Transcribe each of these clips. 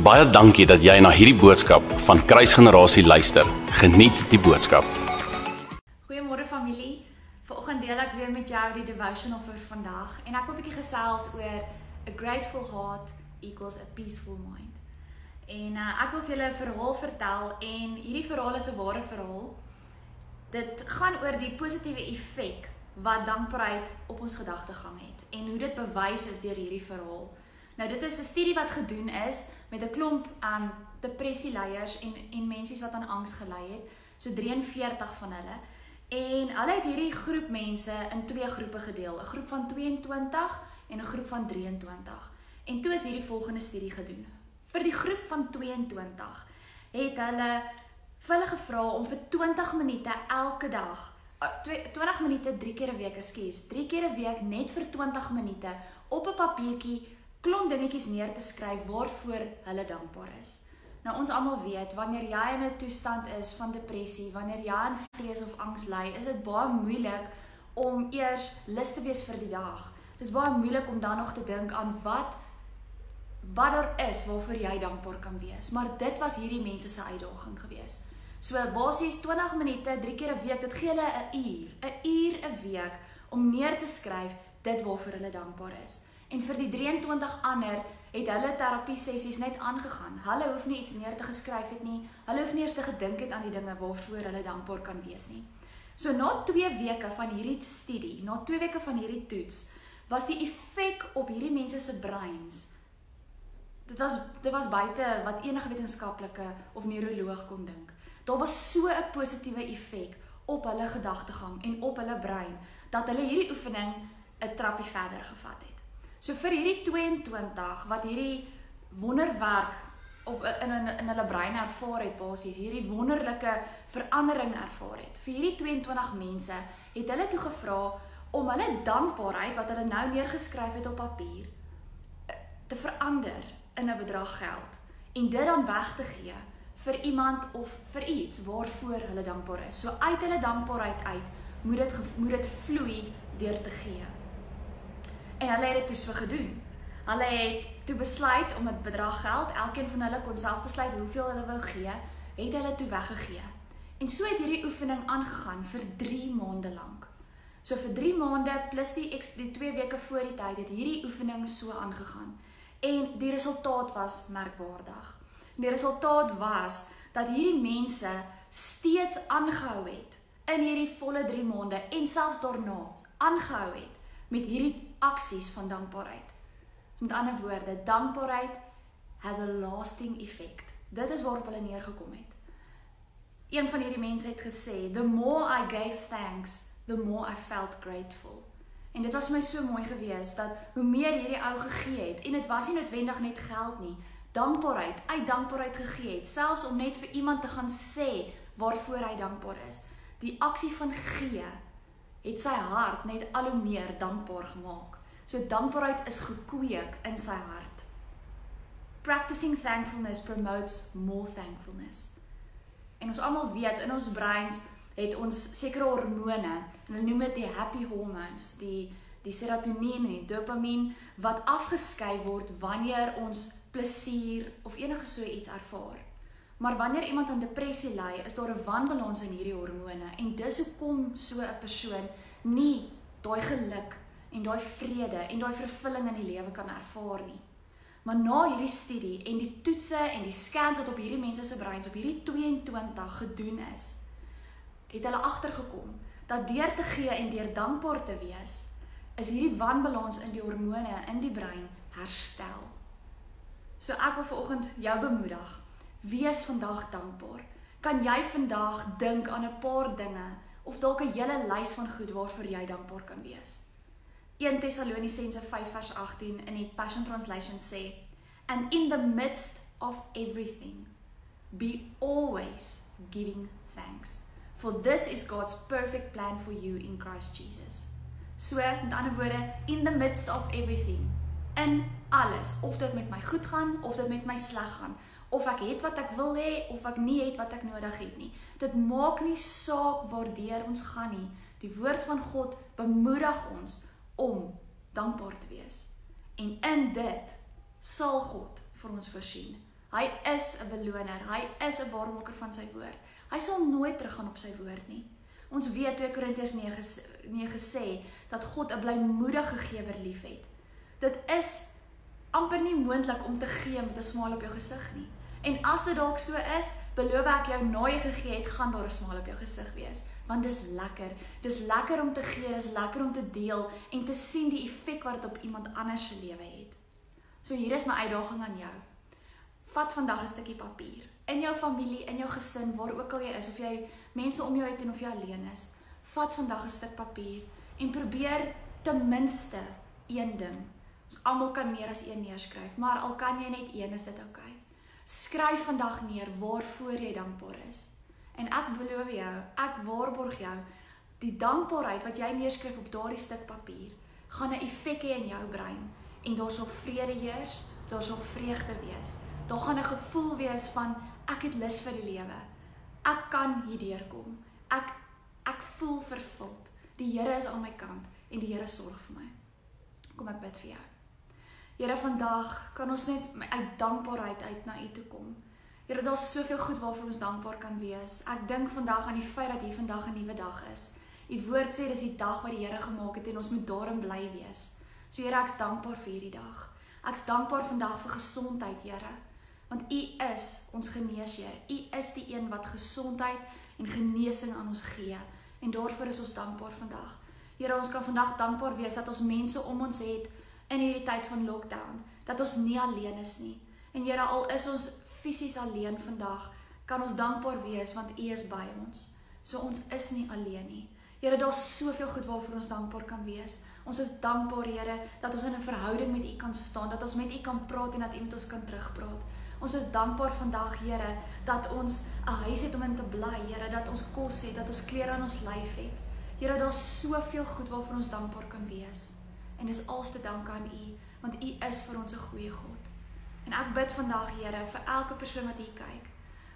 Baie dankie dat jy na hierdie boodskap van Kruisgenerasie luister. Geniet die boodskap. Goeiemôre familie. Vanoggend deel ek weer met jou die devotional vir vandag en ek wil 'n bietjie gesels oor a grateful heart equals a peaceful mind. En uh, ek wil vir julle 'n verhaal vertel en hierdie verhaal is 'n ware verhaal. Dit gaan oor die positiewe effek wat dankbaarheid op ons gedagtegang het en hoe dit bewys is deur hierdie verhaal. Nou dit is 'n studie wat gedoen is met 'n klomp um depressieleiers en en mense wat aan angs gely het, so 43 van hulle. En hulle het hierdie groep mense in twee groepe gedeel, 'n groep van 22 en 'n groep van 23. En toe is hierdie volgende studie gedoen. Vir die groep van 22 het hulle vir hulle gevra om vir 20 minute elke dag 20 minute 3 keer 'n week, ekskuus, 3 keer 'n week net vir 20 minute op 'n papiertjie klomp dingetjies neer te skryf waarvoor hulle dankbaar is. Nou ons almal weet wanneer jy in 'n toestand is van depressie, wanneer jy aan vrees of angs ly, is dit baie moeilik om eers lus te wees vir die dag. Dit is baie moeilik om dan nog te dink aan wat wat daar is waarvoor jy dankbaar kan wees. Maar dit was hierdie mense se uitdaging geweest. So basies 20 minute, 3 keer 'n week, dit gee hulle 'n uur, 'n uur 'n week om neer te skryf dit waarvoor hulle dankbaar is. En vir die 23 ander het hulle terapie sessies net aangegaan. Hulle hoef nie iets neer te geskryf het nie. Hulle hoef nie eers te gedink het aan die dinge waarvoor hulle dankbaar kan wees nie. So na 2 weke van hierdie studie, na 2 weke van hierdie toets, was die effek op hierdie mense se breins dit was dit was buite wat enige wetenskaplike of neuroloog kon dink. Daar was so 'n positiewe effek op hulle gedagtegang en op hulle brein dat hulle hierdie oefening 'n trappie verder gevat het. So vir hierdie 22 wat hierdie wonderwerk op in in in hulle brein ervaar het basies hierdie wonderlike verandering ervaar het. Vir hierdie 22 mense het hulle toe gevra om hulle dankbaarheid wat hulle nou neergeskryf het op papier eh, te verander in 'n bedrag geld en dit dan weg te gee vir iemand of vir iets waarvoor hulle dankbaar is. So uit hulle dankbaarheid uit moet dit moet dit vloei deur te gee. En hulle het dit toe so gedoen. Hulle het toe besluit om 'n bedrag geld, elkeen van hulle kon self besluit hoeveel hulle wou gee, het hulle toe weggegee. En so het hierdie oefening aangegaan vir 3 maande lank. So vir 3 maande plus die die 2 weke voor die tyd het hierdie oefening so aangegaan. En die resultaat was merkwaardig. Die resultaat was dat hierdie mense steeds aangehou het in hierdie volle 3 maande en selfs daarna aangehou het met hierdie aksies van dankbaarheid. Met ander woorde, dankbaarheid has a lasting effect. Dit is waarop hulle neergekom het. Een van hierdie mense het gesê, "The more I gave thanks, the more I felt grateful." En dit was my so mooi gewees dat hoe meer hierdie ou gegee het en dit was nie noodwendig net geld nie, dankbaarheid, uit dankbaarheid gegee het, selfs om net vir iemand te gaan sê waarvoor hy dankbaar is. Die aksie van gee het sy hart net al hoe meer dankbaar gemaak. So dankbaarheid is gekweek in sy hart. Practicing thankfulness promotes more thankfulness. En ons almal weet in ons breins het ons sekere hormone, hulle noem dit die happy hormones, die die serotonien en die dopamien wat afgeskei word wanneer ons plesier of enige so iets ervaar. Maar wanneer iemand aan depressie ly, is daar 'n wanbalans in hierdie hormone en dis hoekom so 'n persoon nie daai geluk en daai vrede en daai vervulling in die lewe kan ervaar nie. Maar na hierdie studie en die toetse en die scans wat op hierdie mense se breins op hierdie 22 gedoen is, het hulle agtergekom dat deur te gee en deur dankbaar te wees, is hierdie wanbalans in die hormone in die brein herstel. So ek wil vanoggend jou bemoedig Wees vandag dankbaar. Kan jy vandag dink aan 'n paar dinge of dalk 'n hele lys van goed waarvoor jy dankbaar kan wees? 1 Tessalonisense 5 vers 18 in die Passion Translation sê, "And in the midst of everything, be always giving thanks, for this is God's perfect plan for you in Christ Jesus." So, met ander woorde, in the midst of everything, in alles, of dit met my goed gaan of dit met my sleg gaan, of ek het wat ek wil hê of ek nie het wat ek nodig het nie. Dit maak nie saak waardeur ons gaan nie. Die woord van God bemoedig ons om dankbaar te wees. En in dit sal God vir ons voorsien. Hy is 'n beloner. Hy is 'n waarmaker van sy woord. Hy sal nooit teruggaan op sy woord nie. Ons weet 2 Korintiërs 9 9 sê dat God 'n blymoedige gewer liefhet. Dit is amper nie moontlik om te gee met 'n smaal op jou gesig nie. En as dit dalk so is, beloof ek jou na jy gegee het, gaan daar 'n smaal op jou gesig wees, want dis lekker. Dis lekker om te gee, dis lekker om te deel en te sien die effek wat dit op iemand anders se lewe het. So hier is my uitdaging aan jou. Vat vandag 'n stukkie papier in jou familie, in jou gesin, waar ook al jy is of jy mense om jou het en of jy alleen is. Vat vandag 'n stuk papier en probeer ten minste een ding. Ons almal kan meer as een neerskryf, maar al kan jy net een, is dit oukei. Okay. Skryf vandag neer waarvoor jy dankbaar is. En ek beloof jou, ek waarborg jou, die dankbaarheid wat jy neerskryf op daardie stuk papier, gaan 'n effek hê in jou brein en daar sal vrede heers, daar sal vreugde wees. Daar gaan 'n gevoel wees van ek het lus vir die lewe. Ek kan hierdeur kom. Ek ek voel vervuld. Die Here is aan my kant en die Here sorg vir my. Kom ek bid vir jou. Here vandag kan ons net uit dankbaarheid uit na U toe kom. Here daar's soveel goed waarvoor ons dankbaar kan wees. Ek dink vandag aan die feit dat hier vandag 'n nuwe dag is. U woord sê dis die dag wat die Here gemaak het en ons moet daarin bly wees. So Here, ek's dankbaar vir hierdie dag. Ek's dankbaar vandag vir gesondheid, Here. Want U is ons geneesheer. U is die een wat gesondheid en genesing aan ons gee en daarvoor is ons dankbaar vandag. Here, ons kan vandag dankbaar wees dat ons mense om ons het in hierdie tyd van lockdown dat ons nie alleen is nie. En Here al is ons fisies alleen vandag, kan ons dankbaar wees want U is by ons. So ons is nie alleen nie. Here, daar's soveel goed waarvoor ons dankbaar kan wees. Ons is dankbaar, Here, dat ons in 'n verhouding met U kan staan, dat ons met U kan praat en dat U met ons kan terugpraat. Ons is dankbaar vandag, Here, dat ons 'n huis het om in te bly, Here, dat ons kos het, dat ons klere aan ons lyf het. Here, daar's soveel goed waarvoor ons dankbaar kan wees. En dis als te dank aan U, want U is vir ons 'n goeie God. En ek bid vandag, Here, vir elke persoon wat hier kyk,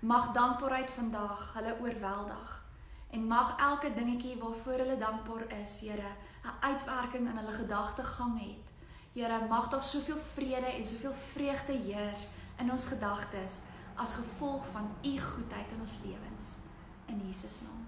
mag dankbaarheid vandag hulle oorweldig. En mag elke dingetjie waarvoor hulle dankbaar is, Here, 'n uitwerking in hulle gedagtegang het. Here, mag daar soveel vrede en soveel vreugde heers in ons gedagtes as gevolg van U goedheid in ons lewens. In Jesus naam.